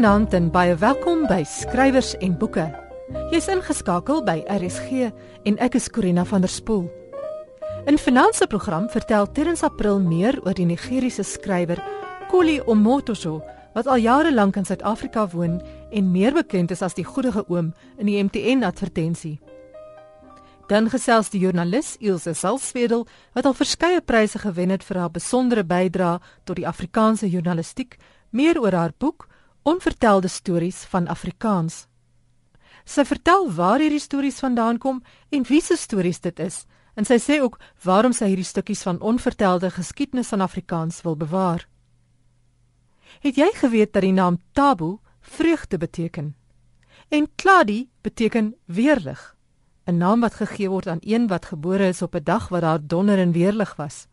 Goeienaand en baie welkom by Skrywers en Boeke. Jy's ingeskakel by RSG en ek is Corina van der Spool. In Finansie program vertel Terrens April meer oor die Nigeriese skrywer Koli Omotoso wat al jare lank in Suid-Afrika woon en meer bekend is as die goeie oom in die MTN advertensie. Dan gesels die joernalis Ilse Salzwedel wat al verskeie pryse gewen het vir haar besondere bydrae tot die Afrikaanse journalistiek, meer oor haar boek Onvertelde stories van Afrikaans. Sy vertel waar hierdie stories vandaan kom en wie se stories dit is, en sy sê ook waarom sy hierdie stukkies van onvertelde geskiedenis van Afrikaans wil bewaar. Het jy geweet dat die naam Tabu vreugde beteken? En Kladi beteken weerlig, 'n naam wat gegee word aan een wat gebore is op 'n dag wat daar donder en weerlig was.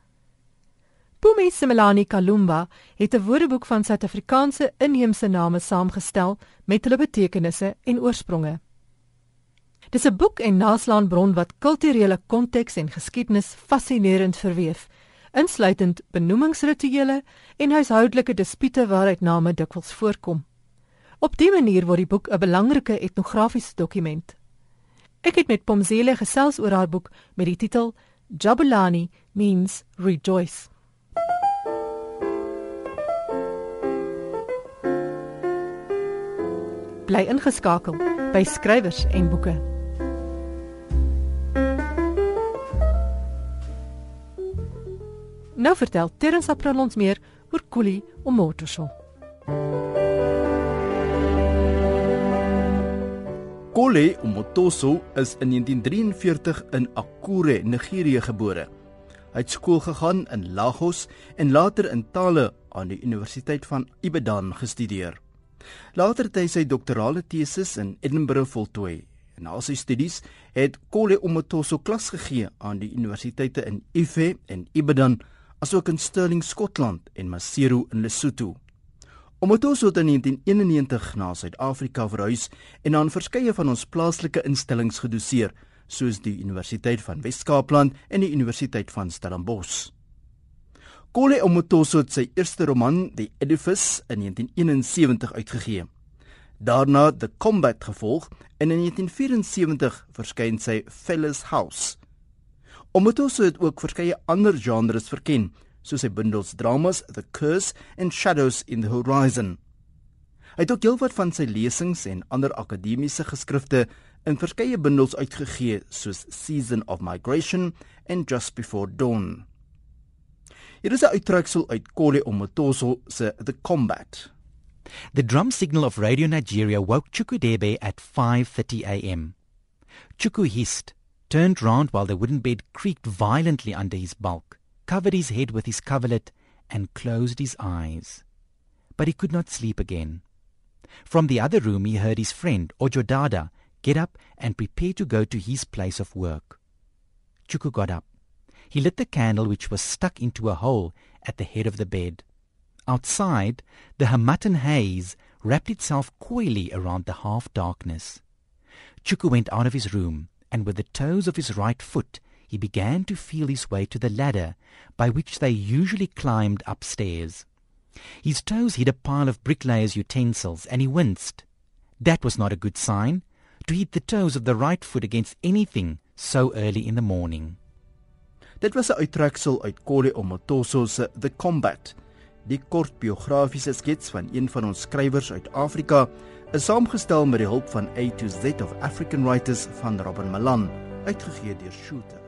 Pumi Simelani Kalumba het 'n woordeboek van Suid-Afrikaanse inheemse name saamgestel met hulle betekenisse en oorspronge. Dis 'n boek en naslaanbron wat kulturele konteks en geskiedenis fascinerend verweef, insluitend benoemingsrituele en huishoudelike dispute waaruit name dikwels voorkom. Op dié manier word die boek 'n belangrike etnografiese dokument. Ek het met Pomzile gesels oor haar boek met die titel Jabulani means rejoice. Bly ingeskakel by skrywers en boeke. Nou vertel Terrens April ons meer oor Kuli Omotoso. Kole Omotoso is in 1943 in Akure, Nigerië gebore. Hy het skool gegaan in Lagos en later in tale aan die Universiteit van Ibadan gestudeer. Later het hy sy doktorale tesis in Edinburgh voltooi. Na sy studies het Kole Omotoso klas gegee aan die universiteite in Ife en Ibadan, asook in Stirling, Skotland en Maseru in Lesotho. Omotoso het in 1991 na Suid-Afrika verhuis en aan verskeie van ons plaaslike instellings gedoseer, soos die Universiteit van Wes-Kaapland en die Universiteit van Stellenbosch. Kole Omotoso het sy eerste roman, The Edifice, in 1971 uitgegee. Daarna The Combat gevolg en in 1974 verskyn sy Fellas House. Omotoso het ook verskeie ander genres verken, soos sy bundels dramas The Curse en Shadows in the Horizon. Hy het ook heelwat van sy lesings en ander akademiese geskrifte in verskeie bundels uitgegee, soos Season of Migration en Just Before Dawn. Hier is 'n uittreksel uit Kole Omotoso se The Combat. The drum signal of Radio Nigeria woke Chukudebe at 5:30 a.m. Chuku hissed, turned round while the wooden bed creaked violently under his bulk, covered his head with his coverlet, and closed his eyes. But he could not sleep again. From the other room he heard his friend Ojodada get up and prepare to go to his place of work. Chuku got up. He lit the candle which was stuck into a hole at the head of the bed. Outside, the harmattan haze wrapped itself coyly around the half darkness. Chuku went out of his room, and with the toes of his right foot he began to feel his way to the ladder by which they usually climbed upstairs. His toes hit a pile of bricklayers' utensils, and he winced. That was not a good sign, to hit the toes of the right foot against anything so early in the morning. Dit was 'n uittreksel uit Kole Omotoso se The Combat. Die kort biografiese skets van een van ons skrywers uit Afrika is saamgestel met die hulp van A to Z of African Writers van Robin Malan, uitgegee deur Shooter.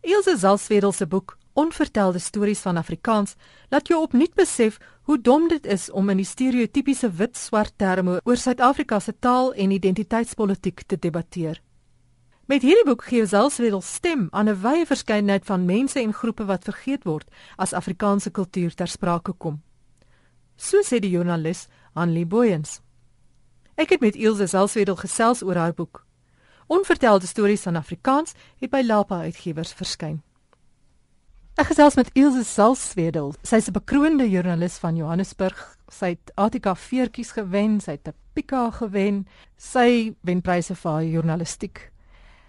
Ilse Zalswedel se boek Onvertelde stories van Afrikaans laat jou opnuut besef hoe dom dit is om in die stereotypiese wit-swart terme oor Suid-Afrika se taal en identiteitspolitiek te debatteer. Met hierdie boek gee Zelswedel stem aan 'n wye verskeidenheid van mense en groepe wat vergeet word as Afrikaanse kultuur ter sprake kom. So sê die joernalis Anlie Boyens. Ek het met Ilse Zelswedel gesels oor haar boek. Onvertelde stories van Afrikaans het by Lapa Uitgewers verskyn. Ek gesels met Ilse Zelswedel. Sy's 'n bekroonde joernalis van Johannesburg. Sy het Attika Veertjies gewen, sy het 'n Pika gewen. Sy wen pryse vir haar journalistiek.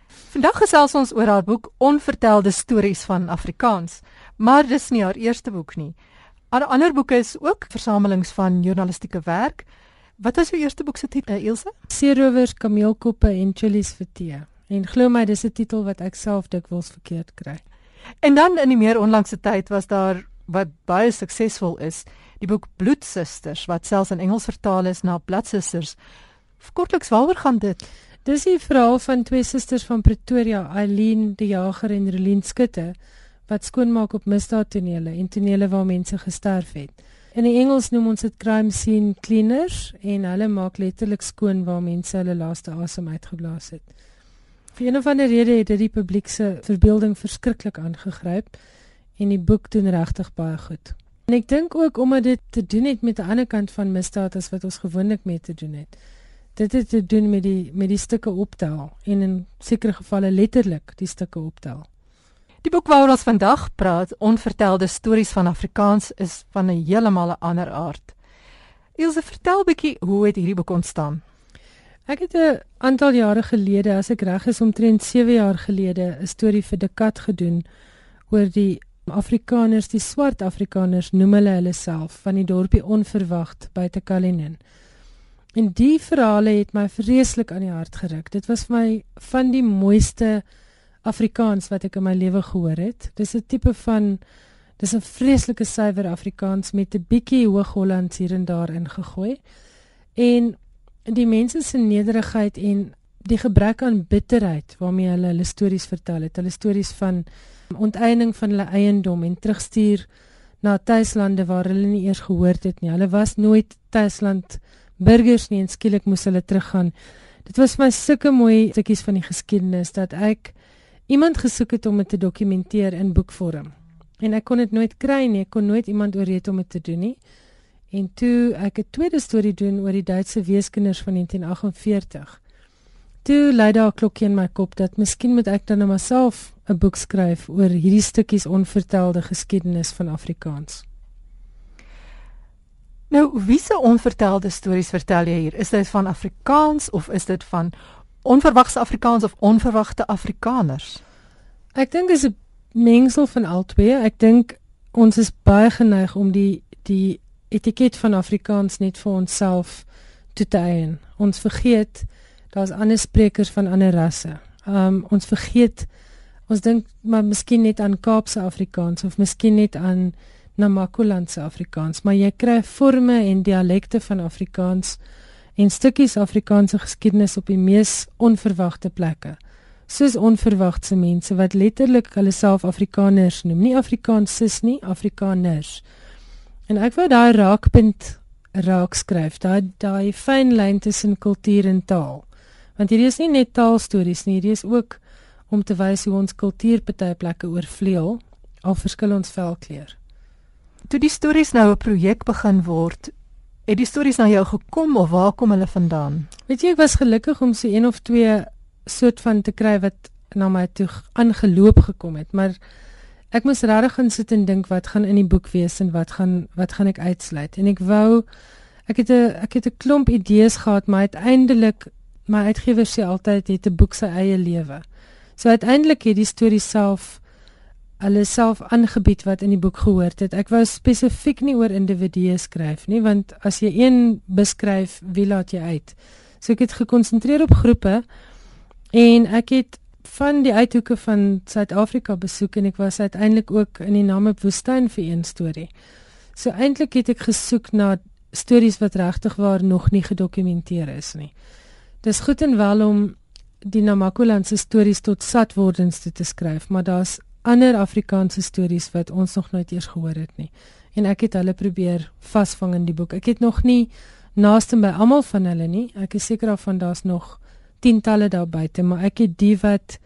Vandag gesels ons oor haar boek Onvertelde stories van Afrikaans, maar dis nie haar eerste boek nie. Al ander boeke is ook versamelings van journalistieke werk. Wat was jou eerste boek se titel, uh, Ilse? Seerowers, kameelkoppe en chillies vir tee. En glo my, dis 'n titel wat ek self dikwels verkeerd kry. En dan in die meer onlangse tyd was daar wat baie suksesvol is, die boek Bloedsusters wat selfs in Engels vertaal is na Bloodsusters. Kortliks waaroor gaan dit? Dis die verhaal van twee susters van Pretoria, Eileen die Jager en Relien Skutte, wat skoonmaak op misdaadtonele en tonele waar mense gesterf het. In die Engels noem ons dit crime scene cleaners en hulle maak letterlik skoon waar mense hulle laaste asem uitgeblaas het. Vir een of ander rede het dit die publiek se verbeelding verskriklik aangegryp en die boek doen regtig baie goed. En ek dink ook omdat dit te doen het met 'n ander kant van misdaad as wat ons gewoonlik mee te doen het. Dit het te doen met die met die stukke optel en in sekere gevalle letterlik die stukke optel. Die boek waaroor ons vandag praat, Onvertelde stories van Afrikaans, is van 'n heeltemal ander aard. Ilse, vertel bietjie hoe het hierdie boek ontstaan? Ek het 'n aantal jare gelede, as ek reg is, omtrent 7 jaar gelede, 'n storie vir Dekat gedoen oor die Afrikaners, die swart Afrikaners noem hulle hulle self van die dorpie Onverwacht buite Kalinin. En die verhale het my vreeslik aan die hart geruk. Dit was vir my van die mooiste Afrikaans wat ek in my lewe gehoor het. Dis 'n tipe van dis 'n vreeslike suiwer Afrikaans met 'n bietjie Hoog-Hollands hier en daar ingegooi. En die mense se nederigheid en die gebrek aan bitterheid waarmee hulle hulle stories vertel het. Hulle stories van onteiening van hulle eiendom en terugstuur na tuislande waar hulle nie eers gehoord het nie. Hulle was nooit tuisland burgers nie en skielik moes hulle teruggaan. Dit was vir my sulke mooi stukkies van die geskiedenis dat ek iemand gesoek het om dit te dokumenteer in boekvorm. En ek kon dit nooit kry nie. Ek kon nooit iemand ooreed om dit te doen nie. En toe ek 'n tweede storie doen oor die Duitse weeskinders van 1948. Toe lei daar 'n klokkie in my kop dat miskien moet ek dan nou myself 'n boek skryf oor hierdie stukkies onvertelde geskiedenis van Afrikaans. Nou, wiese onvertelde stories vertel jy hier? Is dit van Afrikaans of is dit van onverwagse Afrikaans of onverwagte Afrikaners? Ek dink dit is 'n mengsel van albei. Ek dink ons is baie geneig om die die etiket van Afrikaans net vir onsself te eien. Ons vergeet daar's ander sprekers van ander rasse. Um ons vergeet ons dink maar miskien net aan Kaapse Afrikaans of miskien net aan Namakolandse Afrikaans, maar jy kry forme en dialekte van Afrikaans en stukkies Afrikaanse geskiedenis op die mees onverwagte plekke. Soos onverwagse mense wat letterlik hulle self Afrikaners noem, nie Afrikaanses nie, Afrikaners. En ek wou daai raakpunt raak skryf, daai daai fyn lyn tussen kultuur en taal. Want hierdie is nie net taalstories nie, hierdie is ook om te wys hoe ons kultuur party plekke oorvleuel al verskil ons velkleur. Toe die stories nou 'n projek begin word, het die stories na jou gekom of waar kom hulle vandaan? Weet jy, ek was gelukkig om so een of twee soort van te kry wat na my toe aangeloop gekom het, maar ek moes regtig gaan sit en dink wat gaan in die boek wees en wat gaan wat gaan ek uitsluit? En ek wou ek het 'n ek het 'n klomp idees gehad, maar uiteindelik my uitgewer sê altyd het 'n boek sy eie lewe. So uiteindelik het die storie self hulle self aangebied wat in die boek gehoord het. Ek wou spesifiek nie oor individue skryf nie, want as jy een beskryf, wie laat jy uit? So ek het gekonsentreer op groepe en ek het van die uithoeke van Suid-Afrika besoek en ek was uiteindelik ook in die Namib woestyn vir een storie. So eintlik het ek gesoek na stories wat regtig waar nog nie gedokumenteer is nie. Dis goed en wel om die Namakolandse stories tot satwordens te, te skryf, maar daar's ander Afrikaanse stories wat ons nog nooit eers gehoor het nie. En ek het hulle probeer vasvang in die boek. Ek het nog nie naaste by almal van hulle nie. Ek is seker daarvan daar's nog tientalle daar buite, maar ek het die wat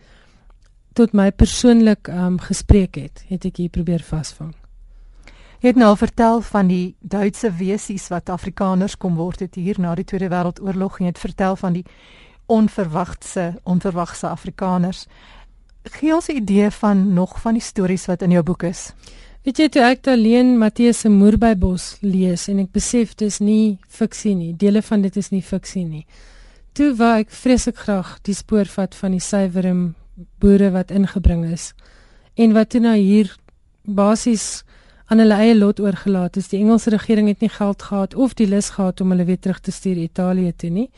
tot my persoonlik um gespreek het, het ek hier probeer vasvang. Jy het nou vertel van die Duitse wesies wat Afrikaners kom word het hier na die Tweede Wêreldoorlog en jy het vertel van die onverwagse onverwagse Afrikaners. Gee ons 'n idee van nog van die stories wat in jou boek is. Weet jy toe ek alleen Matteus se Moerbybos lees en ek besef dis nie fiksie nie. Dele van dit is nie fiksie nie. Toe wou ek vreeslik graag die spoor vat van die suiwerim boere wat ingebring is en wat toe nou hier basies aan hulle eie lot oorgelaat is. Die Engelse regering het nie geld gehad of die lus gehad om hulle weer terug te stuur Italië toe nie.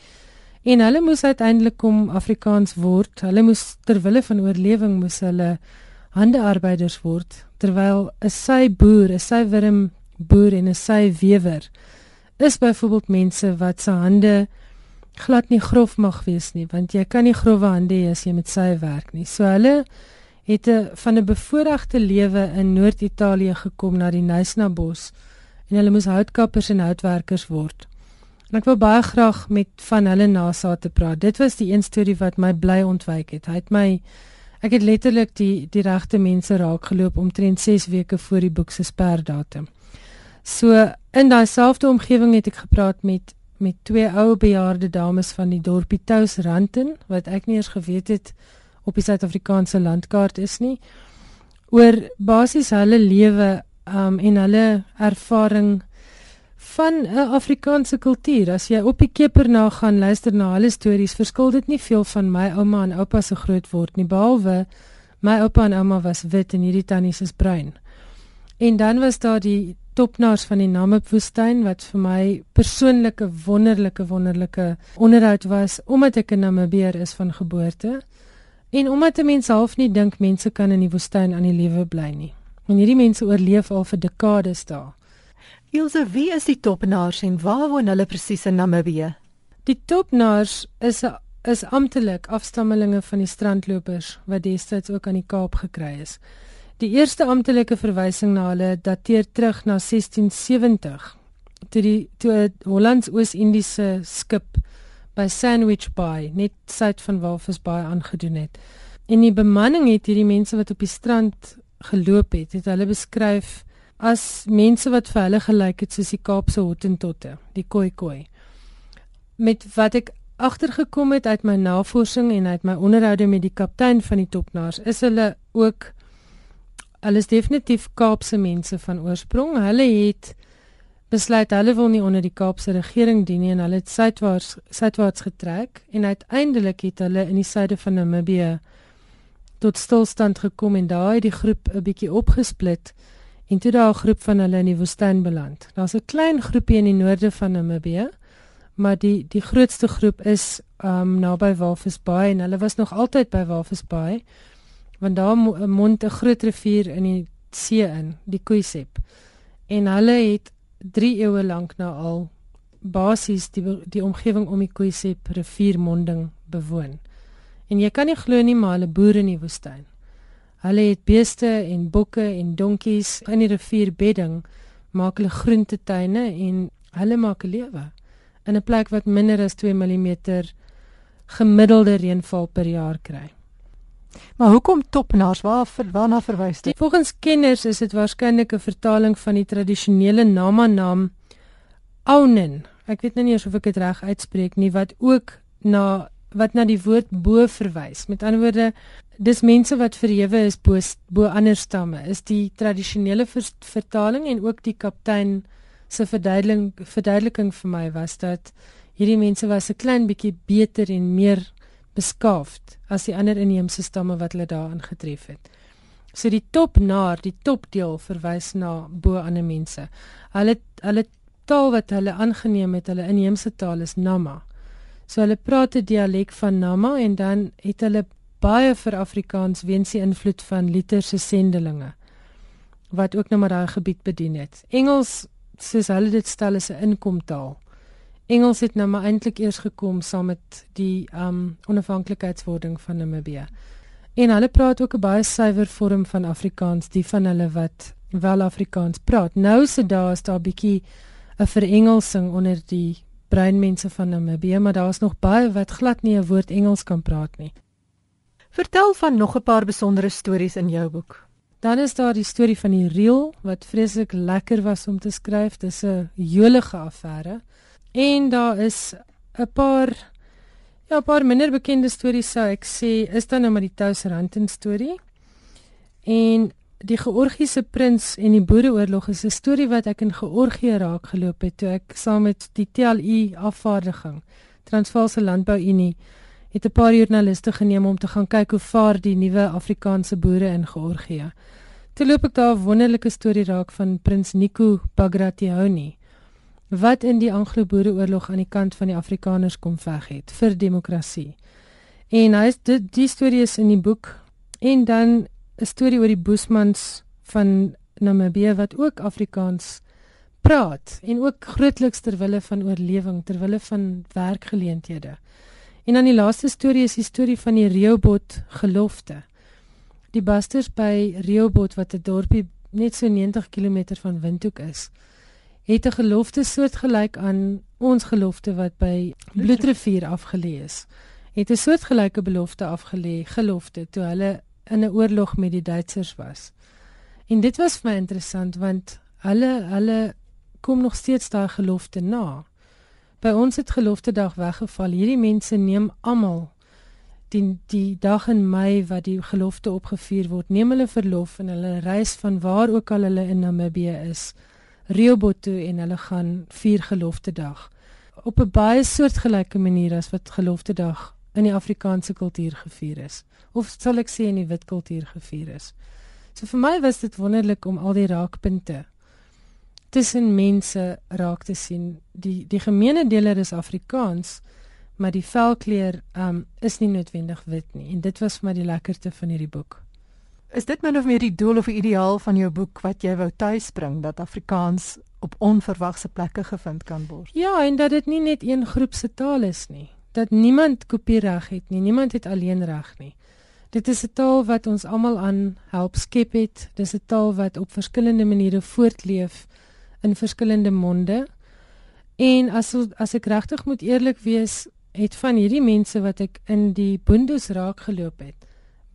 En hulle moes uiteindelik kom Afrikaans word. Hulle moes ter wille van oorlewing moes hulle handearbeiders word terwyl 'n sy boer, 'n sy wurm boer en 'n sy wewer is byvoorbeeld mense wat se hande glad nie grof mag wees nie want jy kan nie grofwe hande hê as jy met sy werk nie. So hulle het 'n van 'n bevoordeelde lewe in Noord-Italië gekom na die Nysna bos en hulle moes houtkappers en houtwerkers word. En ek wil baie graag met van hulle nasate praat. Dit was die een storie wat my bly ontwyk het. Hy het my ek het letterlik die die regte mense raak geloop omtrent 6 weke voor die boek se sperdatum. So in daai selfde omgewing het ek gepraat met met twee ou bejaarde dames van die dorpie Tousranten wat ek nie eens geweet het op die Suid-Afrikaanse landkaart is nie oor basies hulle lewe um, en hulle ervaring van 'n Afrikaanse kultuur. As jy op die keper na gaan luister na hulle stories, verskil dit nie veel van my ouma en oupa se groot word nie, behalwe my oupa en ouma was wit en hierdie tannies is bruin. En dan was daar die topnaars van die Namib-woestyn wat vir my persoonlike wonderlike wonderlike onderhoud was omdat ek 'n Namibier is van geboorte. En omdat 'n mens half nie dink mense kan in die woestyn aan die lewe bly nie. En hierdie mense oorleef al vir dekades daar. Ilse, wie is die topnaars en waar woon hulle presies in Namibië? Die topnaars is a, is amptelik afstammelinge van die strandlopers wat destyds ook aan die Kaap gekry is. Die eerste amptelike verwysing na hulle dateer terug na 1670 toe die toe 'n Hollands-Oos-Indiese skip by Sandwich Bay net suid van Walvis Bay aangedoen het. En die bemanning het hierdie mense wat op die strand geloop het, het hulle beskryf as mense wat vir hulle gelyk het soos die Kaapse Hottentotte, die koi. Met wat ek agtergekom het uit my navorsing en uit my onderhoude met die kaptein van die topnaars, is hulle ook hulle is definitief Kaapse mense van oorsprong. Hulle het besluit hulle wil nie onder die Kaapse regering dien nie en hulle het suidwaarts suidwaarts getrek en uiteindelik het hulle in die suide van Namibië tot stilstand gekom en het die groep 'n bietjie opgesplit en toe daar 'n groep van hulle in die woestyn beland. Daar's 'n klein groepie in die noorde van Namibië, maar die die grootste groep is um naby Walvis Bay en hulle was nog altyd by Walvis Bay want daar mond 'n groot rivier in die see in, die Koisep. En hulle het 3 eeue lank nou al basies die die omgewing om die Koisep riviermonding bewoon. En jy kan nie glo nie maar hulle boere in die woestyn. Hulle het beeste en bokke en donkies in die rivierbedding maak hulle groentetuine en hulle maak 'n lewe in 'n plek wat minder as 2 mm gemiddelde reënval per jaar kry. Maar hoekom topnaars? Waar waarna verwys dit? Volgens kenners is dit waarskynlik 'n vertaling van die tradisionele Nama naam Aunen. Ek weet nou nie of ek dit reg uitspreek nie wat ook na wat na die woord bo verwys. Met ander woorde, dis mense wat verhewe is bo bo ander stamme. Is die tradisionele ver, vertaling en ook die kaptein se verduideliking verduideliking vir my was dat hierdie mense was 'n klein bietjie beter en meer beskaafd as die ander inheemse stamme wat hulle daar aangetref het. So die top naar, die topdeel verwys na bo ander mense. Hulle hulle taal wat hulle aangeneem het, hulle inheemse taal is Nama. So hulle praat 'n dialek van Nama en dan het hulle baie vir Afrikaans weens die invloed van Luther se sendelinge wat ook nou maar daai gebied bedien het. Engels soos hulle dit stel is 'n inkomtaal. Engels het nou maar eintlik eers gekom saam met die um onafhanklikheidswording van Namibië. En hulle praat ook 'n baie suiwer vorm van Afrikaans, die van hulle wat wel Afrikaans praat. Nou se dae is daar 'n bietjie 'n verengelsing onder die breinmense van Namibië, maar daar's nog baie wat glad nie 'n woord Engels kan praat nie. Vertel van nog 'n paar besondere stories in jou boek. Dan is daar die storie van die reel wat vreeslik lekker was om te skryf. Dis 'n jolige affære. En daar is 'n paar ja, 'n paar minder bekende stories sou ek sê, is dan nou maar die Touseranten storie. En die Georgiese prins en die Boereoorlog is 'n storie wat ek in Georgië raak geloop het toe ek saam met die TLU afvaardiging Transvaalse Landbou Unie het 'n paar joernaliste geneem om te gaan kyk hoe vaar die nuwe Afrikaanse boere in Georgië. Toe loop ek daar 'n wonderlike storie raak van prins Nico Bagration wat in die Anglo-Boereoorlog aan die kant van die Afrikaners kom veg het vir demokrasie. En hy is dit die storie is in die boek en dan 'n storie oor die Boesmans van Namibië wat ook Afrikaans praat en ook grootliks ter wille van oorlewing, ter wille van werkgeleenthede. En dan die laaste storie is die storie van die Reobot gelofte. Die Busters by Reobot wat 'n dorpie net so 90 km van Windhoek is, het 'n gelofte soortgelyk aan ons gelofte wat by Bloedrivier afgelê is. Het 'n soortgelyke belofte afgelê, gelofte toe hulle in 'n oorlog met die Duitsers was. En dit was vir my interessant want hulle hulle kom nog steeds daai gelofte na. By ons het gelofte dag weggeval. Hierdie mense neem almal die die dag in Mei wat die gelofte opgevier word, neem hulle verlof en hulle reis van waar ook al hulle in Namibië is, Rehoboth toe en hulle gaan vier gelofte dag op 'n baie soortgelyke manier as wat gelofte dag in die Afrikaanse kultuur gevier is of sal ek sê in die wit kultuur gevier is. So vir my was dit wonderlik om al die raakpunte tussen mense raak te sien. Die die gemeene deler is Afrikaans, maar die velkleur um is nie noodwendig wit nie en dit was vir my die lekkerste van hierdie boek. Is dit min of meer die doel of die ideaal van jou boek wat jy wou tuisbring dat Afrikaans op onverwagse plekke gevind kan word? Ja, en dat dit nie net een groep se taal is nie dat niemand kopiereg het nie. Niemand het alleen reg nie. Dit is 'n taal wat ons almal aan help skep het. Dis 'n taal wat op verskillende maniere voortleef in verskillende monde. En as as ek regtig moet eerlik wees, het van hierdie mense wat ek in die boondes raak geloop het,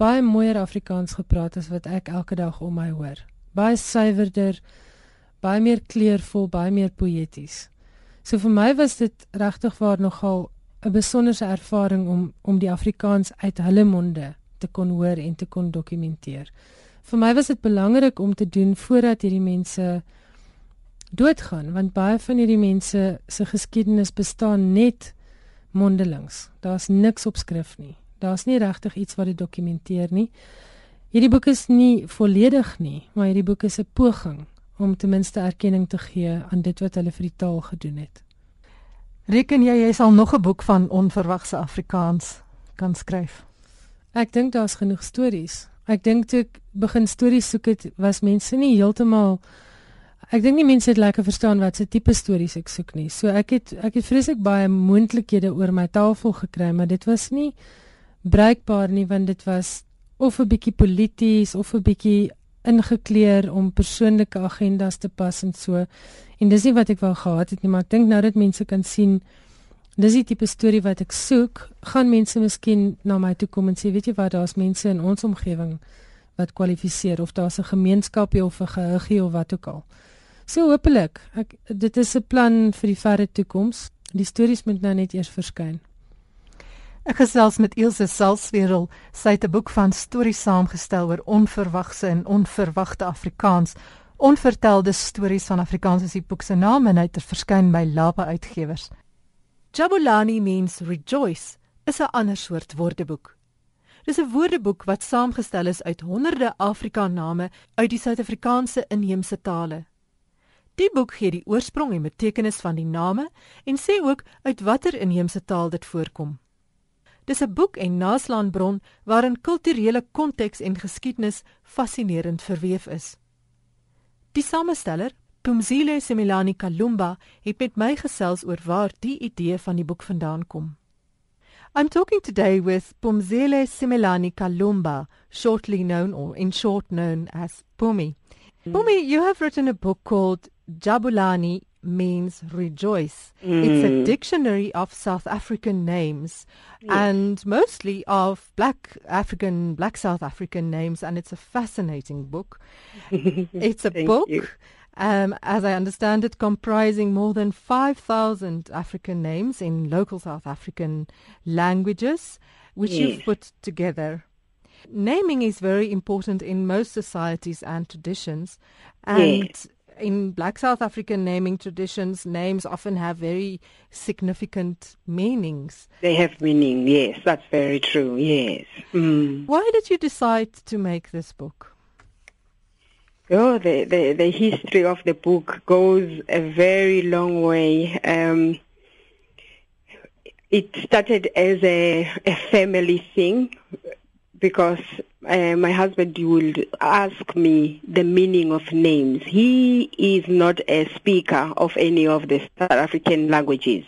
baie mooier Afrikaans gepraat as wat ek elke dag om my hoor. Baie suiwerder, baie meer kleurvol, baie meer poëties. So vir my was dit regtig waar nogal 'n besonderse ervaring om om die Afrikaans uit hulle monde te kon hoor en te kon dokumenteer. Vir my was dit belangrik om te doen voordat hierdie mense doodgaan want baie van hierdie mense se geskiedenis bestaan net mondelings. Daar's niks op skrif nie. Daar's nie regtig iets wat dit dokumenteer nie. Hierdie boek is nie volledig nie, maar hierdie boek is 'n poging om ten minste erkenning te gee aan dit wat hulle vir die taal gedoen het. Reken jy jy sal nog 'n boek van onverwagse Afrikaans kan skryf? Ek dink daar's genoeg stories. Ek dink toe ek begin stories soek het, was mense nie heeltemal Ek dink nie mense het lekker verstaan wat se tipe stories ek soek nie. So ek het ek het vreeslik baie moontlikhede oor my tafel gekry, maar dit was nie bruikbaar nie want dit was of 'n bietjie polities of 'n bietjie ingekleer om persoonlike agendas te pas en so. En dis nie wat ek wou gehad het nie, maar ek dink nou dat mense kan sien dis die tipe storie wat ek soek, gaan mense miskien na my toe kom en sê, weet jy wat, daar's mense in ons omgewing wat kwalifiseer of daar's 'n gemeenskapie of 'n gehuggie of wat ook al. So hopelik, ek dit is 'n plan vir die verre toekoms. Die stories moet nou net eers verskyn. Ek gesels met Ilse Salzwetel. Sy het 'n boek van stories saamgestel oor onverwagse en onverwagte Afrikaans. Onvertelde stories van Afrikaans is die boek se naam en hy het verskyn by Lapa Uitgewers. Jabulani means rejoice is 'n ander soort woordeboek. Dis 'n woordeboek wat saamgestel is uit honderde Afrikaname uit die Suid-Afrikaanse inheemse tale. Die boek gee die oorsprong en betekenis van die name en sê ook uit watter inheemse taal dit voorkom. Dis 'n boek en naslaanbron waarin kulturele konteks en geskiedenis fascinerend verweef is. Die samesteller, Pumzile Similani Kalumba, het met my gesels oor waar die idee van die boek vandaan kom. I'm talking today with Pumzile Similani Kalumba, shortly known or in short known as Pumi. Mm. Pumi, you have written a book called Jabulani means rejoice. Mm. It's a dictionary of South African names yes. and mostly of black African, black South African names, and it's a fascinating book. it's a book, um, as I understand it, comprising more than 5,000 African names in local South African languages, which yes. you've put together. Naming is very important in most societies and traditions, and yes in black South African naming traditions, names often have very significant meanings. They have meaning, yes, that's very true, yes. Mm. Why did you decide to make this book? Oh, the, the, the history of the book goes a very long way. Um, it started as a, a family thing because uh, my husband would ask me the meaning of names. He is not a speaker of any of the South African languages.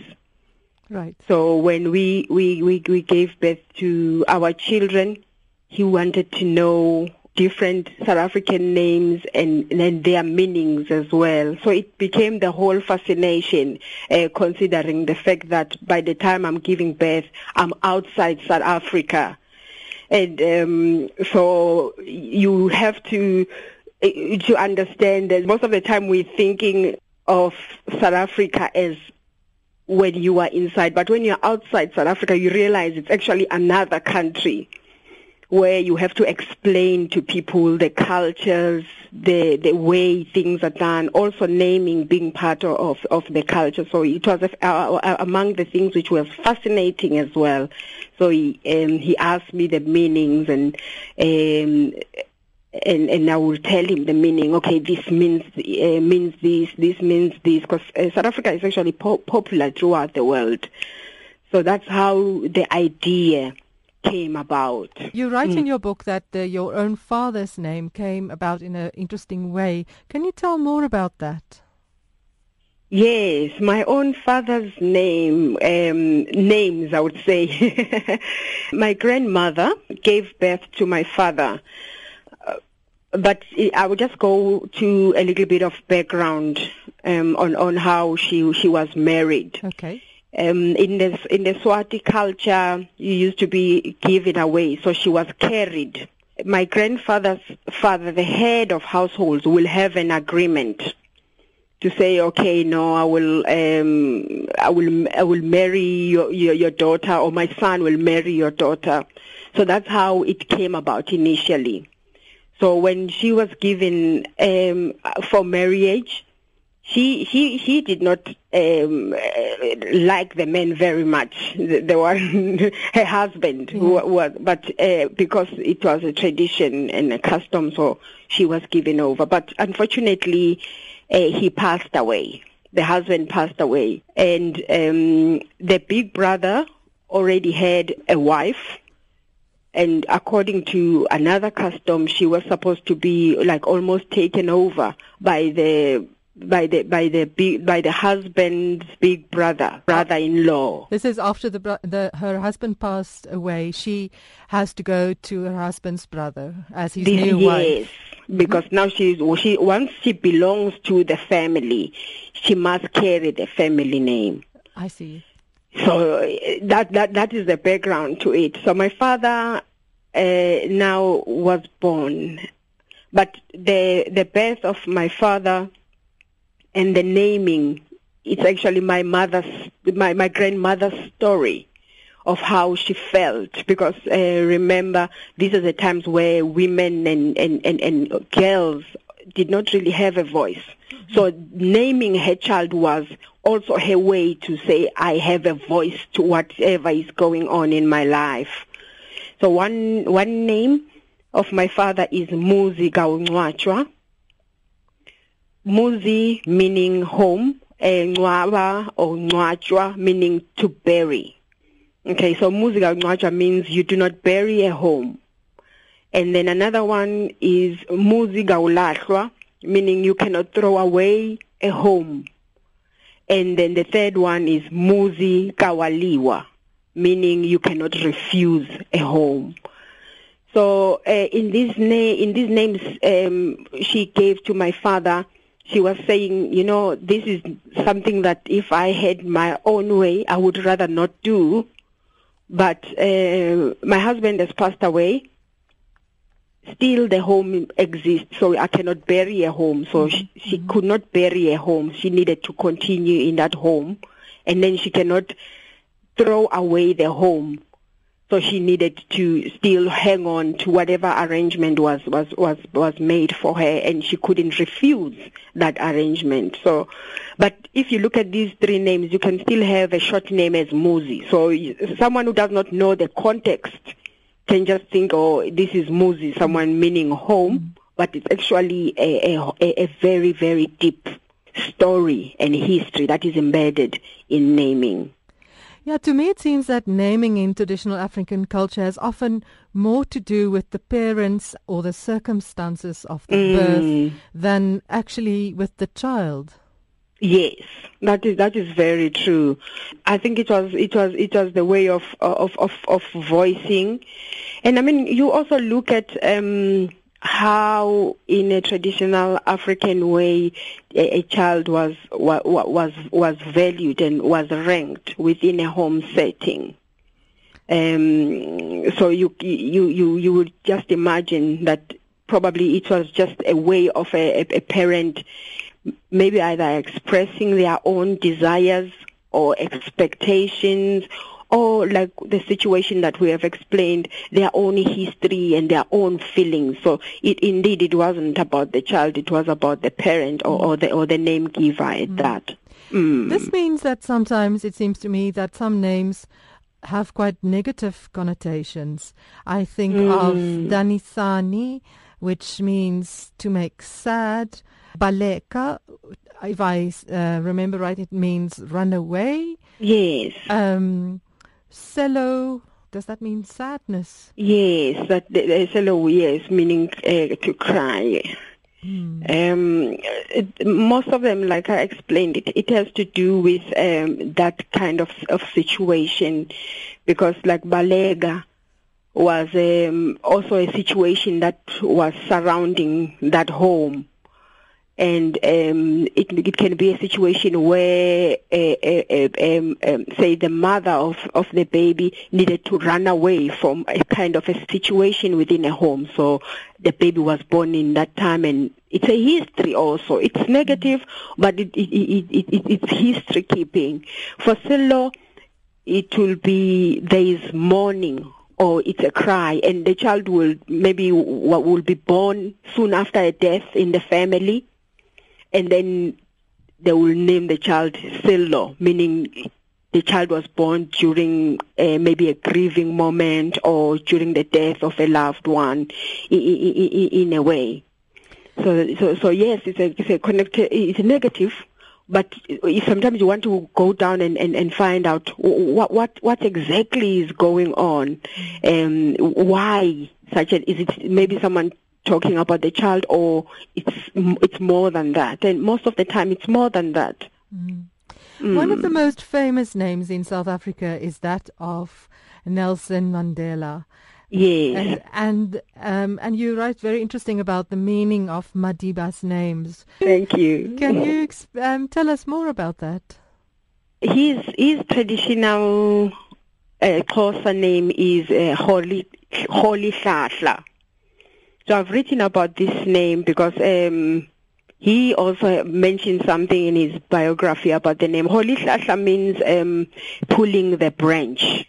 Right. So when we, we, we, we gave birth to our children, he wanted to know different South African names and, and their meanings as well. So it became the whole fascination, uh, considering the fact that by the time I'm giving birth, I'm outside South Africa. And um, so you have to uh, to understand that most of the time we're thinking of South Africa as when you are inside, but when you're outside South Africa, you realize it's actually another country where you have to explain to people the cultures, the the way things are done, also naming being part of of the culture. So it was among the things which was fascinating as well. So he um, he asked me the meanings and. Um, and and I will tell him the meaning. Okay, this means uh, means this. This means this. Because uh, South Africa is actually po- popular throughout the world. So that's how the idea came about. You write mm. in your book that uh, your own father's name came about in an interesting way. Can you tell more about that? Yes, my own father's name, um, names I would say. my grandmother gave birth to my father. Uh, but I would just go to a little bit of background um, on on how she she was married. Okay. Um, in the in the Swati culture, you used to be given away, so she was carried. My grandfather's father, the head of households, will have an agreement to say, okay, no, I will, um, I will, I will marry your, your your daughter, or my son will marry your daughter. So that's how it came about initially. So when she was given um, for marriage, she she she did not um, uh, like the man very much. The, the one her husband mm. who was, but uh, because it was a tradition and a custom, so she was given over. But unfortunately, uh, he passed away. The husband passed away, and um, the big brother already had a wife. And according to another custom, she was supposed to be like almost taken over by the by the by the big, by the husband's big brother, brother-in-law. This is after the, the her husband passed away. She has to go to her husband's brother as his this, new yes, wife. Yes, because now she's she once she belongs to the family, she must carry the family name. I see. So that that that is the background to it. So my father uh, now was born, but the the birth of my father and the naming it's actually my mother's my, my grandmother's story of how she felt because uh, remember these are the times where women and, and, and, and girls did not really have a voice. Mm-hmm. so naming her child was also her way to say i have a voice to whatever is going on in my life. So one one name of my father is Muzi Gaunwachwa Muzi meaning home, and Ngwaba or Ngwachwa meaning to bury. Okay, so Muzi Ngwachwa means you do not bury a home. And then another one is Muzi Gaulahlwa, meaning you cannot throw away a home. And then the third one is Muzi Kawaliwa, meaning you cannot refuse a home. So uh, in these na- in these names um, she gave to my father, she was saying, you know, this is something that if I had my own way, I would rather not do. But uh, my husband has passed away. Still, the home exists, so I cannot bury a home. So mm-hmm. she, she could not bury a home. She needed to continue in that home, and then she cannot throw away the home so she needed to still hang on to whatever arrangement was, was, was, was made for her and she couldn't refuse that arrangement. So, but if you look at these three names, you can still have a short name as Muzi. So someone who does not know the context can just think, oh, this is Muzi, someone meaning home but it's actually a, a, a very, very deep story and history that is embedded in naming. Yeah, to me it seems that naming in traditional African culture has often more to do with the parents or the circumstances of the mm. birth than actually with the child. Yes, that is that is very true. I think it was it was it was the way of of of, of voicing, and I mean you also look at um, how in a traditional African way a, a child was, was was was valued and was ranked within a home setting. Um, so you you you you would just imagine that probably it was just a way of a, a parent maybe either expressing their own desires or expectations or like the situation that we have explained, their own history and their own feelings. So it indeed it wasn't about the child; it was about the parent or, or the or the name giver at mm. that. Mm. This means that sometimes it seems to me that some names have quite negative connotations. I think mm. of Danisani, which means to make sad. Baleka, if I uh, remember right, it means run away. Yes. Um, Cello, does that mean sadness? Yes, that the, cello, yes, meaning uh, to cry. Hmm. Um, it, most of them, like I explained, it, it has to do with um, that kind of, of situation because like Baleka was um, also a situation that was surrounding that home and um, it, it can be a situation where, uh, uh, um, um, say, the mother of, of the baby needed to run away from a kind of a situation within a home. So the baby was born in that time, and it's a history also. It's negative, but it, it, it, it, it's history keeping. For Silo, it will be there is mourning or it's a cry and the child will maybe will be born soon after a death in the family and then they will name the child Silo, meaning the child was born during uh, maybe a grieving moment or during the death of a loved one in, in, in a way. So, so, so yes, it's a, it's a connected, it's a negative, but sometimes you want to go down and, and, and find out what, what, what exactly is going on, and why such a, is it maybe someone talking about the child or it's it's more than that and most of the time it's more than that mm. Mm. one of the most famous names in south africa is that of nelson mandela Yes, and and, um, and you write very interesting about the meaning of Madiba's names. Thank you. Can you um, tell us more about that? His his traditional uh, name is uh, Holy Holy. So I've written about this name because um, he also mentioned something in his biography about the name. Rolihlahla means um, pulling the branch.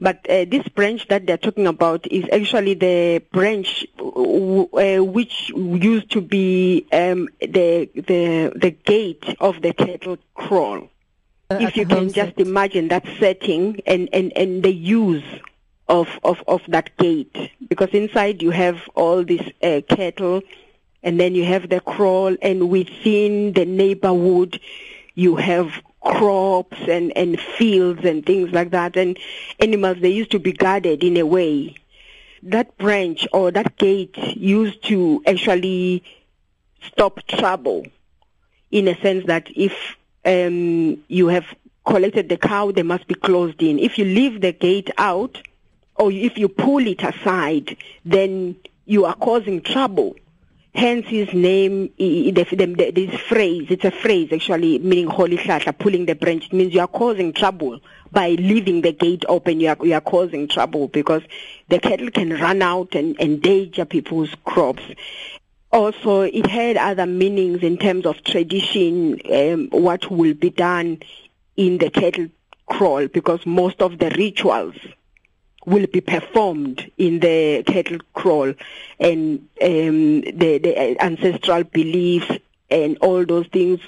But uh, this branch that they're talking about is actually the branch uh, which used to be um, the the the gate of the cattle kraal. Uh, if you can just imagine that setting and, and, and the use of, of, of that gate. Because inside you have all this uh, cattle and then you have the kraal and within the neighborhood you have crops and, and fields and things like that and animals they used to be guarded in a way. That branch or that gate used to actually stop trouble in a sense that if um, you have collected the cow they must be closed in. If you leave the gate out or if you pull it aside, then you are causing trouble. Hence his name, this phrase, it's a phrase actually meaning Rolihlahla, pulling the branch. It means you are causing trouble by leaving the gate open. You are, you are causing trouble because the cattle can run out and endanger people's crops. Also, it had other meanings in terms of tradition, um, what will be done in the cattle kraal because most of the rituals will be performed in the cattle kraal and um, the, the ancestral beliefs and all those things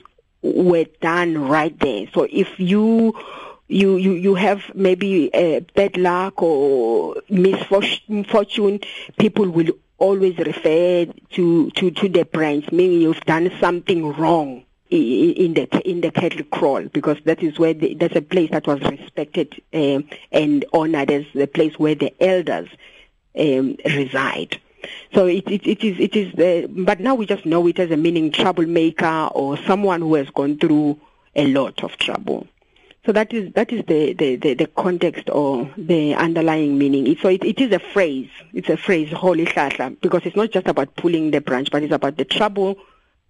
were done right there. So if you you you you have maybe a bad luck or misfortune, fortune people will always refer to, to, to the branch, meaning you've done something wrong in the in the cattle kraal because that is where the, that's a place that was respected um, and honored as the place where the elders um, reside. So it, it, it is it is the, but now we just know it as a meaning troublemaker or someone who has gone through a lot of trouble. So that is that is the, the, the, the context or the underlying meaning. So it, it is a phrase. It's a phrase, Rolihlahla, because it's not just about pulling the branch, but it's about the trouble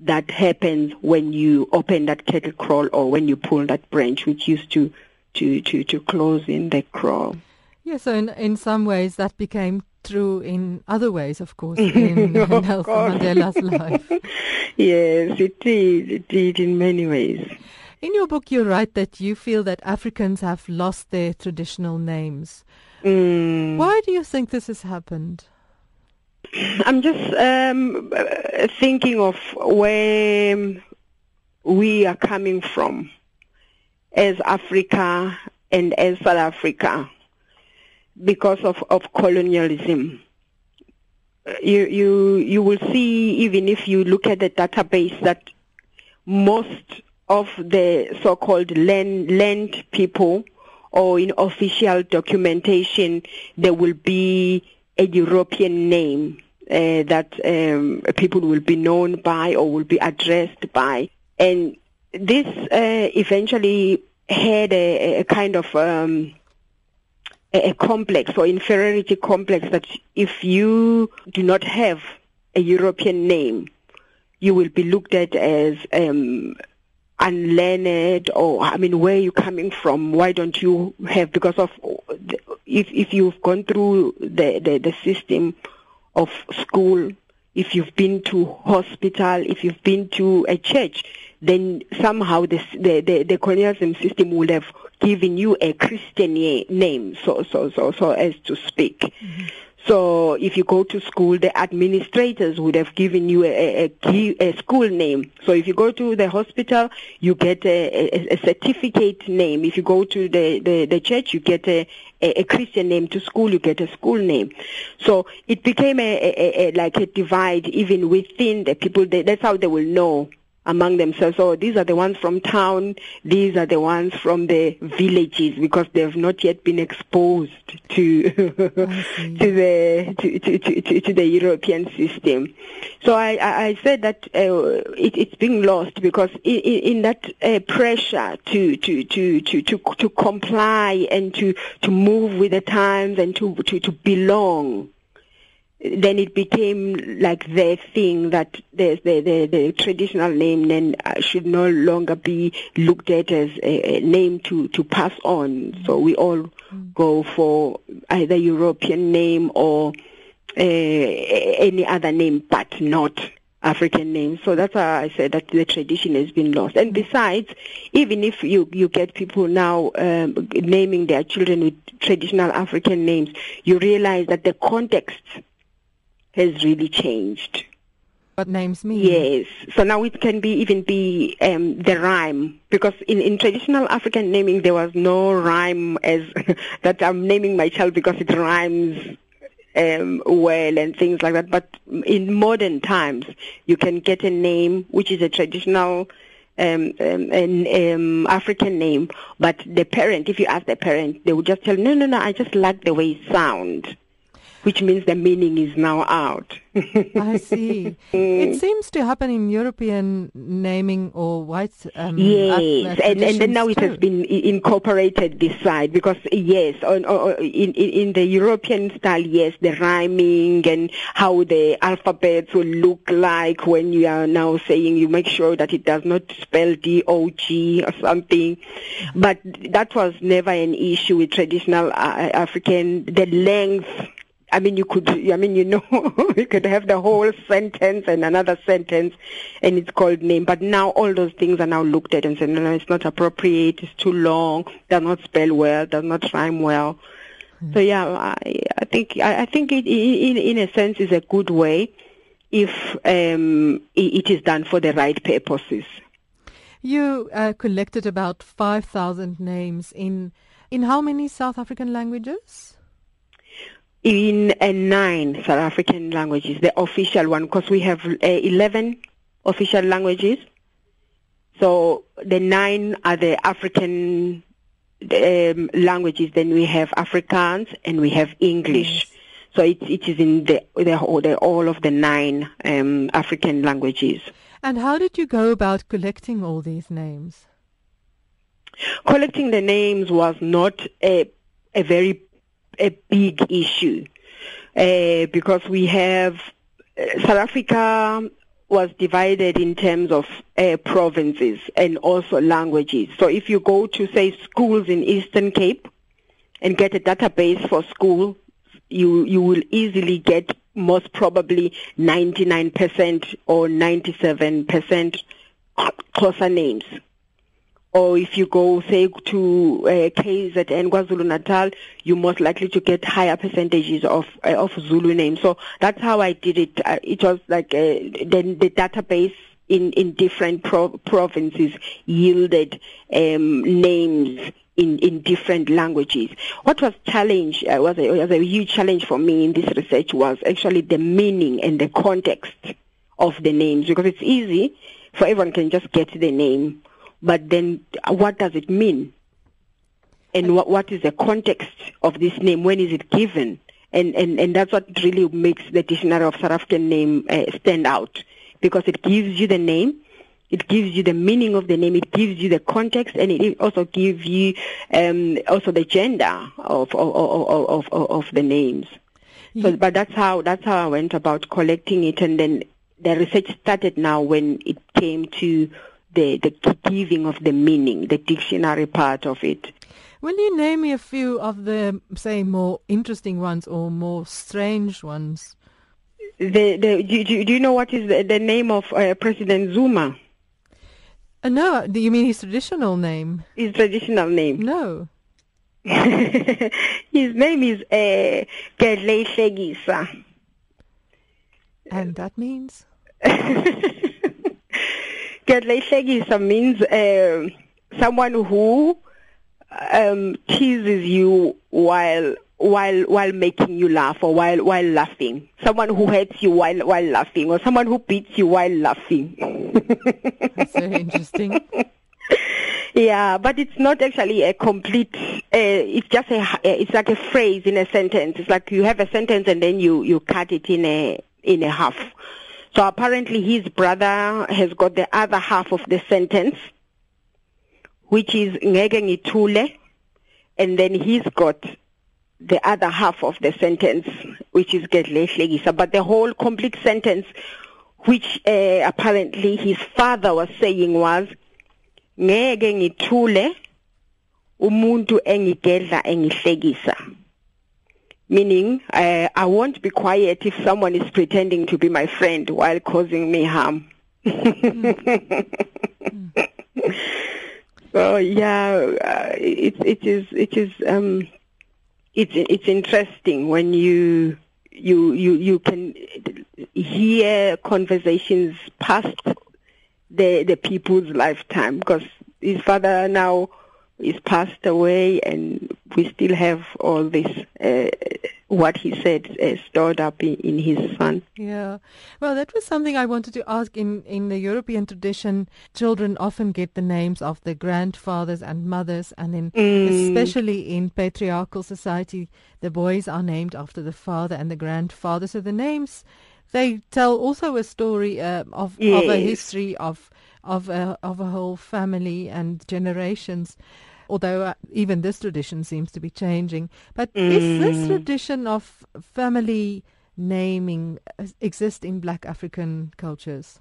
that happens when you open that cattle kraal or when you pull that branch, which used to to to, to close in the kraal. Yes, so in in some ways that became true in other ways, of course, in, in Nelson Mandela's life. yes, it did. It did in many ways. In your book, you write that you feel that Africans have lost their traditional names. Mm. Why do you think this has happened? I'm just um, thinking of where we are coming from as Africa and as South Africa because of, of colonialism. You, you, you will see, even if you look at the database, that most of the so-called land, land people or in official documentation, there will be a European name uh, that um, people will be known by or will be addressed by. And this uh, eventually had a, a kind of um, a, complex or inferiority complex that if you do not have a European name, you will be looked at as um, unlearned or I mean where are you coming from why don't you have because of if if you've gone through the the, the system of school if you've been to hospital if you've been to a church then somehow the the the, the colonialism system would have given you a Christian name so so so so as to speak mm-hmm. So if you go to school, the administrators would have given you a, a, a school name. So if you go to the hospital, you get a, a certificate name. If you go to the, the, the church, you get a, a, Christian name. To school, you get a school name. So it became a, like a divide even within the people. That's how they will know among themselves. So these are the ones from town, these are the ones from the villages because they have not yet been exposed to to the to, to, to, to, the European system. So I, I said that uh, it, it's being lost because in, in that uh, pressure to, to, to, to, to, to comply and to, to move with the times and to, to, to belong, then it became like the thing that the the, the, the traditional name then uh, should no longer be looked at as a, a name to, to pass on. So we all mm. go for either European name or uh, any other name, but not African name. So that's why I said that the tradition has been lost. And besides, even if you, you get people now um, naming their children with traditional African names, you realize that the context has really changed. What names mean? Yes. So now it can be even be um, the rhyme because in, in traditional African naming there was no rhyme as that I'm naming my child because it rhymes um, well and things like that. But in modern times, you can get a name which is a traditional um, um, an um, African name, but the parent, if you ask the parent, they would just tell, no, no, no, I just like the way it sounds which means the meaning is now out. I see. It seems to happen in European naming or white. Um, yes, and, and then now too. it has been incorporated this side because yes, on, on, in, in the European style, yes, the rhyming and how the alphabets will look like when you are now saying you make sure that it does not spell D O G or something. But that was never an issue with traditional uh, African. The length I mean, you could, I mean, you know, you could have the whole sentence and another sentence and it's called name. But now all those things are now looked at and said, no, no, it's not appropriate, it's too long, does not spell well, does not rhyme well. Mm. So yeah, I, I think, I, I think it, in, in a sense is a good way if um, it, it is done for the right purposes. You uh, collected about 5,000 names in, in how many South African languages? In uh, nine South African languages, the official one, because we have uh, 11 official languages. So the nine are the African um, languages. Then we have Afrikaans and we have English. Yes. So it, it is in the, the, the all of the nine um, African languages. And how did you go about collecting all these names? Collecting the names was not a, a very a big issue uh, because we have uh, South Africa was divided in terms of uh, provinces and also languages. So if you go to say schools in Eastern Cape and get a database for school, you you will easily get most probably 99% or 97% Xhosa names or if you go say to uh, KZN KwaZulu Natal, you're most likely to get higher percentages of uh, of Zulu names. So that's how I did it. Uh, it was like uh, then the database in in different pro- provinces yielded um, names in, in different languages. What was challenge uh, was, a, was a huge challenge for me in this research was actually the meaning and the context of the names because it's easy for everyone can just get the name but then what does it mean? And what, what is the context of this name? When is it given? And, and, and that's what really makes the dictionary of South African name uh, stand out because it gives you the name, it gives you the meaning of the name, it gives you the context, and it also gives you um, also the gender of of, of, of, of the names. So, but that's how that's how I went about collecting it, and then the research started now when it came to the, the giving of the meaning, the dictionary part of it. Will you name me a few of the, say, more interesting ones or more strange ones? The, the, do, do you know what is the, the name of uh, President Zuma? Uh, no, do you mean his traditional name? His traditional name? No. his name is uh, Gedle And that means? Gedlehlekisa means uh, someone who um, teases you while while while making you laugh or while while laughing. Someone who hurts you while while laughing or someone who beats you while laughing. That's very interesting. yeah, but it's not actually a complete. Uh, it's just a. It's like a phrase in a sentence. It's like you have a sentence and then you you cut it in a in a half. So apparently his brother has got the other half of the sentence, which is ngeke ngithule, and then he's got the other half of the sentence, which is gedlehlekisa. But the whole complete sentence, which uh, apparently his father was saying was, ngeke ngithule umuntu engigedla engihlekisa meaning uh, I won't be quiet if someone is pretending to be my friend while causing me harm. mm. so yeah, uh, it it is it is um, it's it's interesting when you you you you can hear conversations past the the people's lifetime because his father now is passed away and we still have all this uh, what he said uh, stored up in, in, his son. Yeah. Well, that was something I wanted to ask. In, in the European tradition, children often get the names of their grandfathers and mothers, and in, mm. especially in patriarchal society, the boys are named after the father and the grandfather. So the names, they tell also a story uh, of, yes. of a history of of a, of a whole family and generations. Although uh, even this tradition seems to be changing, but mm. is this mm. tradition of family naming uh, exist in Black African cultures?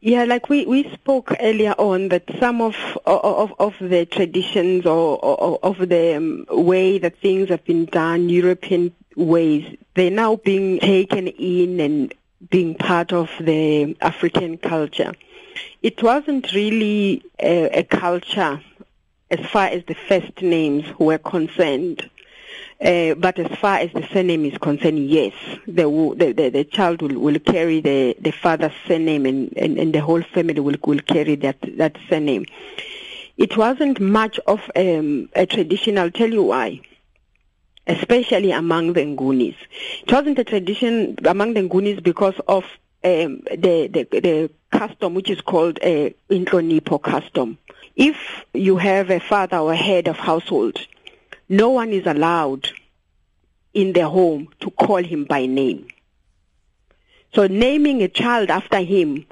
Yeah, like we, we spoke earlier on that some of of, of the traditions or, or of the um, way that things have been done, European ways, they're now being taken in and being part of the African culture it wasn't really a, a culture as far as the first names were concerned. Uh, but as far as the surname is concerned, yes, the the, the, child will, will carry the, the father's surname and, and, and the whole family will, will carry that, that surname. It wasn't much of um, a tradition, I'll tell you why. especially among the Ngunis. It wasn't a tradition among the Ngunis because of um, the, the, the custom which is called a inhlonipho custom. If you have a father or a head of household, no one is allowed in the home to call him by name. So naming a child after him,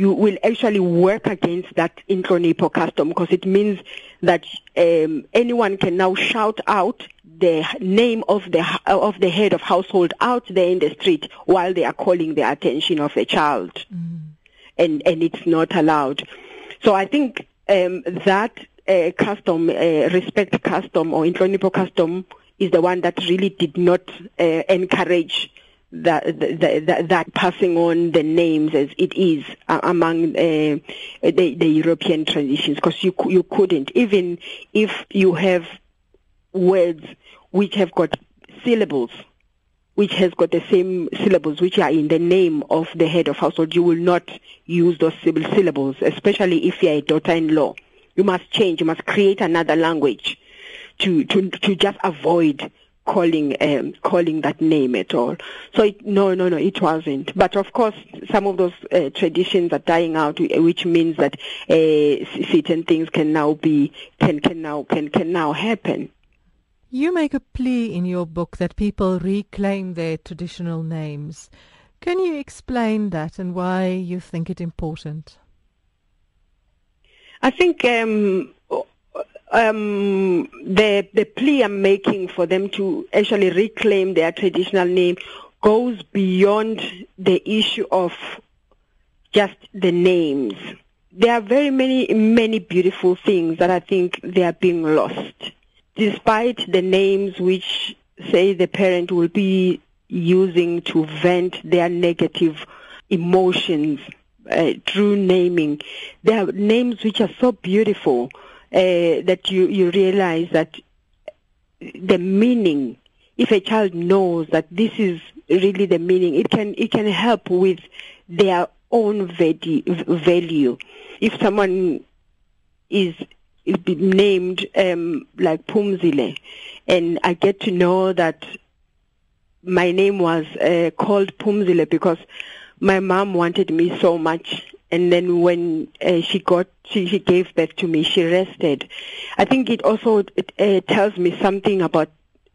you will actually work against that inhlonipho custom because it means that um, anyone can now shout out the name of the of the head of household out there in the street while they are calling the attention of a child, mm. and and it's not allowed. So I think um, that uh, custom, uh, respect custom or inhlonipho custom, is the one that really did not uh, encourage that, that, that, passing on the names as it is uh, among uh, the, the European traditions because you you couldn't. Even if you have words which have got syllables which has got the same syllables which are in the name of the head of household you will not use those syllables especially if you're a daughter-in-law. You must change you must create another language to to to just avoid calling um, calling that name at all. So it, no, no, no, it wasn't. But of course, some of those uh, traditions are dying out, which means that uh, certain things can now be can can now can can now happen. You make a plea in your book that people reclaim their traditional names. Can you explain that and why you think it important? I think um, um, the the plea I'm making for them to actually reclaim their traditional name goes beyond the issue of just the names. There are very many many beautiful things that I think they are being lost, despite the names which say the parent will be using to vent their negative emotions uh, through naming. There are names which are so beautiful uh, that you, you realize that the meaning, if a child knows that this is really the meaning, it can, it can help with their own value. If someone is named um, like Phumzile, and I get to know that my name was uh, called Phumzile because my mom wanted me so much and then when uh, she got she, she gave birth to me she rested. I think it also it, uh, tells me something about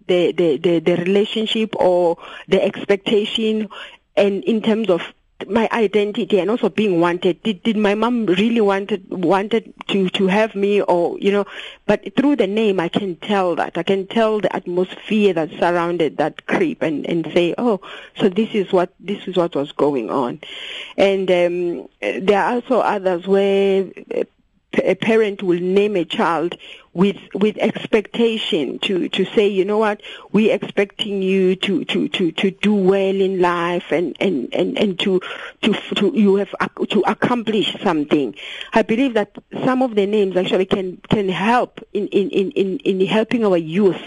the, the the the relationship or the expectation. And in terms of my identity and also being wanted. Did did my mom really wanted wanted to to have me or you know? But through the name, I can tell that I can tell the atmosphere that surrounded that creep and and say, oh, so this is what this is what was going on, and um, there are also others where a parent will name a child with with expectation to to say you know what? We expecting you to to to to do well in life and and and and to to to you have to accomplish something. I believe that some of the names actually can can help in in in in helping our youth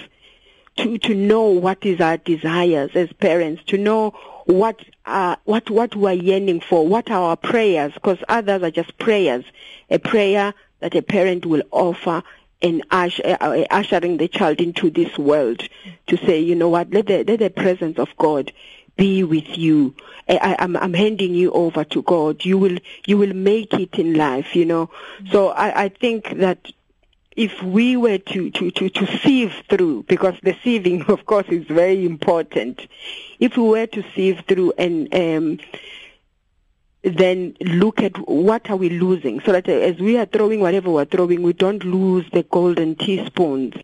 to to know what is our desires as parents to know what uh, what what we are yearning for, what are our prayers, because others are just prayers. A prayer that a parent will offer in usher, uh, ushering the child into this world to say, you know what, let the, let the presence of God be with you. I, am I'm, I'm handing you over to God. You will, you will make it in life, you know. Mm-hmm. So I, I think that if we were to, to, to, to sieve through, because the sieving, of course, is very important. If we were to sieve through and um, then look at what are we losing so that as we are throwing whatever we're throwing, we don't lose the golden teaspoons.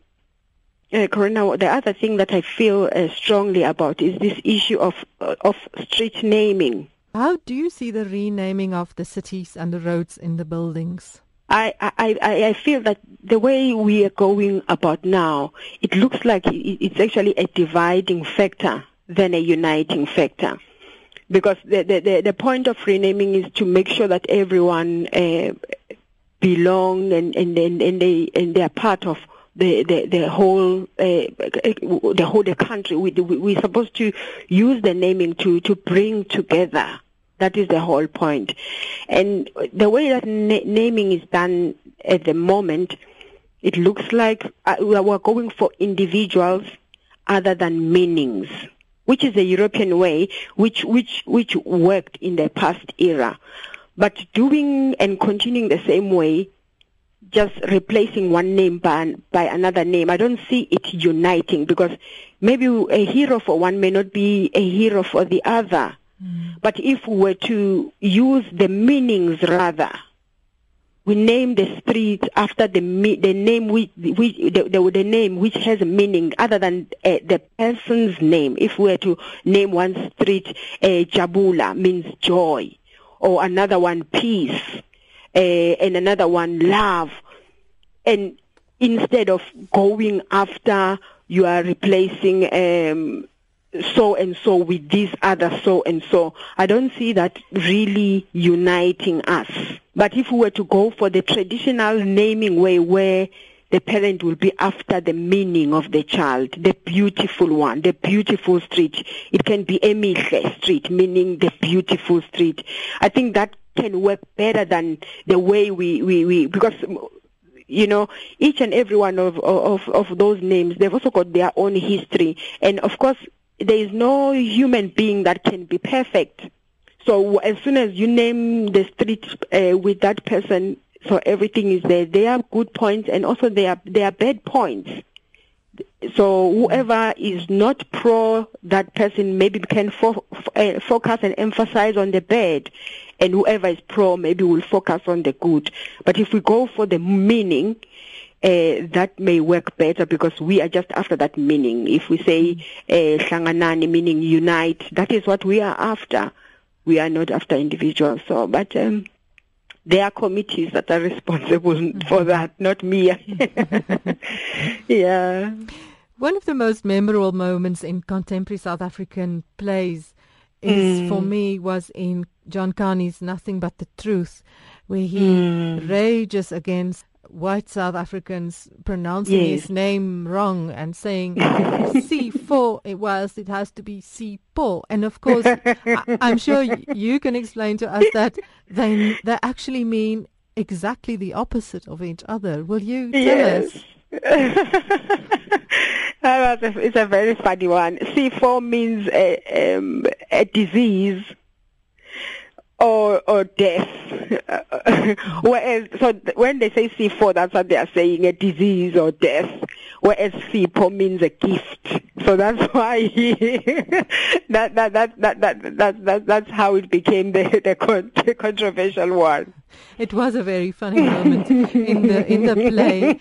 Uh, Corina, the other thing that I feel uh, strongly about is this issue of uh, of street naming. How do you see the renaming of the cities and the roads in the buildings? I, I, I feel that the way we are going about now, it looks like it's actually a dividing factor than a uniting factor because the, the, the, point of renaming is to make sure that everyone uh, belong and, and, and, and, they, and they are part of the, the, the whole, uh, the whole the country. We, we're supposed to use the naming to, to bring together. That is the whole point. And the way that na- naming is done at the moment, it looks like uh, we're going for individuals other than meanings, which is a European way, which which which worked in the past era. But doing and continuing the same way, just replacing one name by, by another name, I don't see it uniting because maybe a hero for one may not be a hero for the other. But if we were to use the meanings rather, we name the street after the the name which, the, the, the, name which has a meaning other than uh, the person's name. If we were to name one street uh, Jabula means joy, or another one peace, uh, and another one love, and instead of going after you are replacing um, so and so with this other so and so. I don't see that really uniting us. But if we were to go for the traditional naming way where the parent will be after the meaning of the child, the beautiful one, the beautiful street. It can be Emihle Street, meaning the beautiful street. I think that can work better than the way we, we, we because you know, each and every one of, of, of those names, they've also got their own history. And of course, there is no human being that can be perfect. So as soon as you name the street uh, with that person, so everything is there. There are good points and also there are, there are bad points. So whoever is not pro that person maybe can fo- uh, focus and emphasize on the bad and whoever is pro maybe will focus on the good. But if we go for the meaning, uh, that may work better because we are just after that meaning. If we say uh, meaning unite, that is what we are after. We are not after individuals. So, but um, there are committees that are responsible for that, not me. yeah. One of the most memorable moments in contemporary South African plays is mm. for me was in John Kani's Nothing But the Truth, where he mm. rages against white South Africans pronouncing yes. his name wrong and saying Sifo whilst it has to be Sipho. And of course, I, am sure you can explain to us that they, they actually mean exactly the opposite of each other. Will you tell yes. us? it's a very funny one. Sifo means a, um, a disease or or death. Whereas, so when they say Sifo, that's what they are saying, a disease or death. Whereas Sipho means a gift. So that's why that, that, that, that, that, that, that, that's how it became the, the, con- the controversial one. It was a very funny moment in the in the play.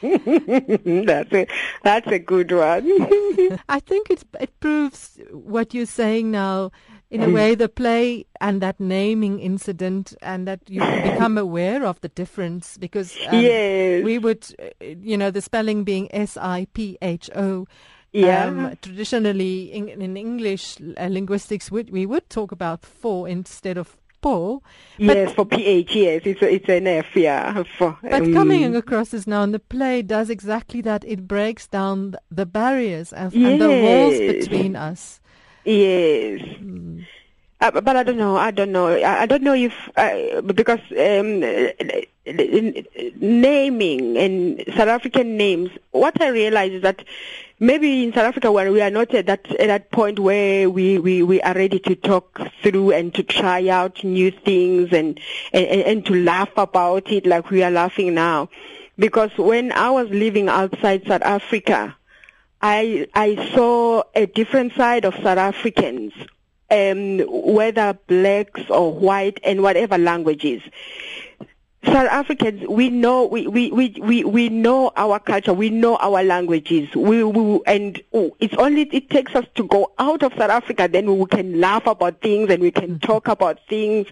That's a, that's a good one. I think it it proves what you're saying now in a way the play and that naming incident and that you become aware of the difference because um, yes. we would uh, you know the spelling being S I P H O yeah. Um, traditionally in, in English uh, linguistics we, we would talk about four instead of Paul. Yes, for PH, yes, it's a, it's an F, yeah. For, but um, coming across this now, and the play does exactly that. It breaks down the barriers and, yes. and the walls between us. Yes. Mm. Uh, but I don't know. I don't know. I, don't know if uh, because um, naming and South African names. What I realize is that maybe in South Africa where we are not at that at that point where we, we, we are ready to talk through and to try out new things and, and, and to laugh about it like we are laughing now. Because when I was living outside South Africa, I I saw a different side of South Africans, um, whether blacks or white and whatever languages. South Africans, we know we, we, we, we, we know our culture, we know our languages. We, we and oh, it's only it takes us to go out of South Africa, then we can laugh about things and we can talk about things,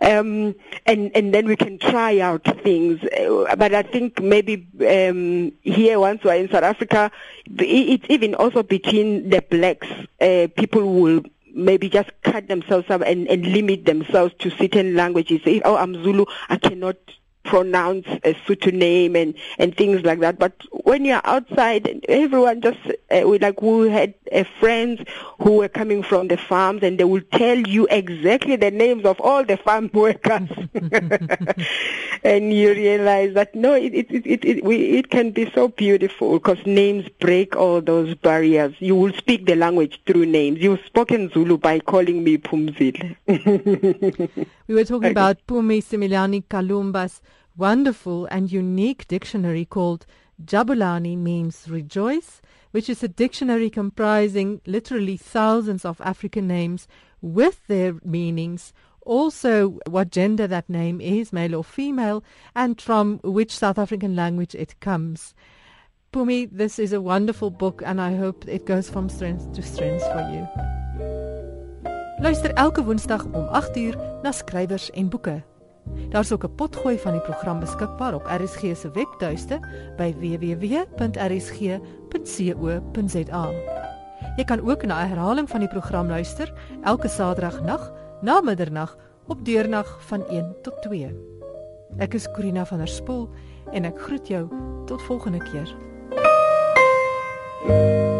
um, and and then we can try out things. Uh, but I think maybe um, here, once we're in South Africa, it's even also between the blacks. Uh, people will maybe just cut themselves up and, and limit themselves to certain languages. If, oh, I'm Zulu, I cannot pronounce a Sotho name and, and things like that. But when you're outside, everyone just, uh, we like, we had uh, friends who were coming from the farms and they will tell you exactly the names of all the farm workers. and you realize that no, it it it it, it, we, it can be so beautiful because names break all those barriers. You will speak the language through names. You've spoken Zulu by calling me Phumzile. we were talking okay. about Phumi Simelani Kalumba's wonderful and unique dictionary called Jabulani means rejoice, which is a dictionary comprising literally thousands of African names with their meanings also what gender that name is, male or female, and from which South African language it comes. Phumi, this is a wonderful book and I hope it goes from strength to strength for you. Luister elke Woensdag om 8uur na skrywers en boeke. Daar's ook 'n potgooi van die program beskikbaar op RSG se webtuiste by www.rsg.co.za. Jy kan ook na 'n herhaling van die program luister elke Saterdagnag na middernag op deurnag van 1 tot 2. Ek is Corina van der Spool en ek groet jou tot volgende keer. thank you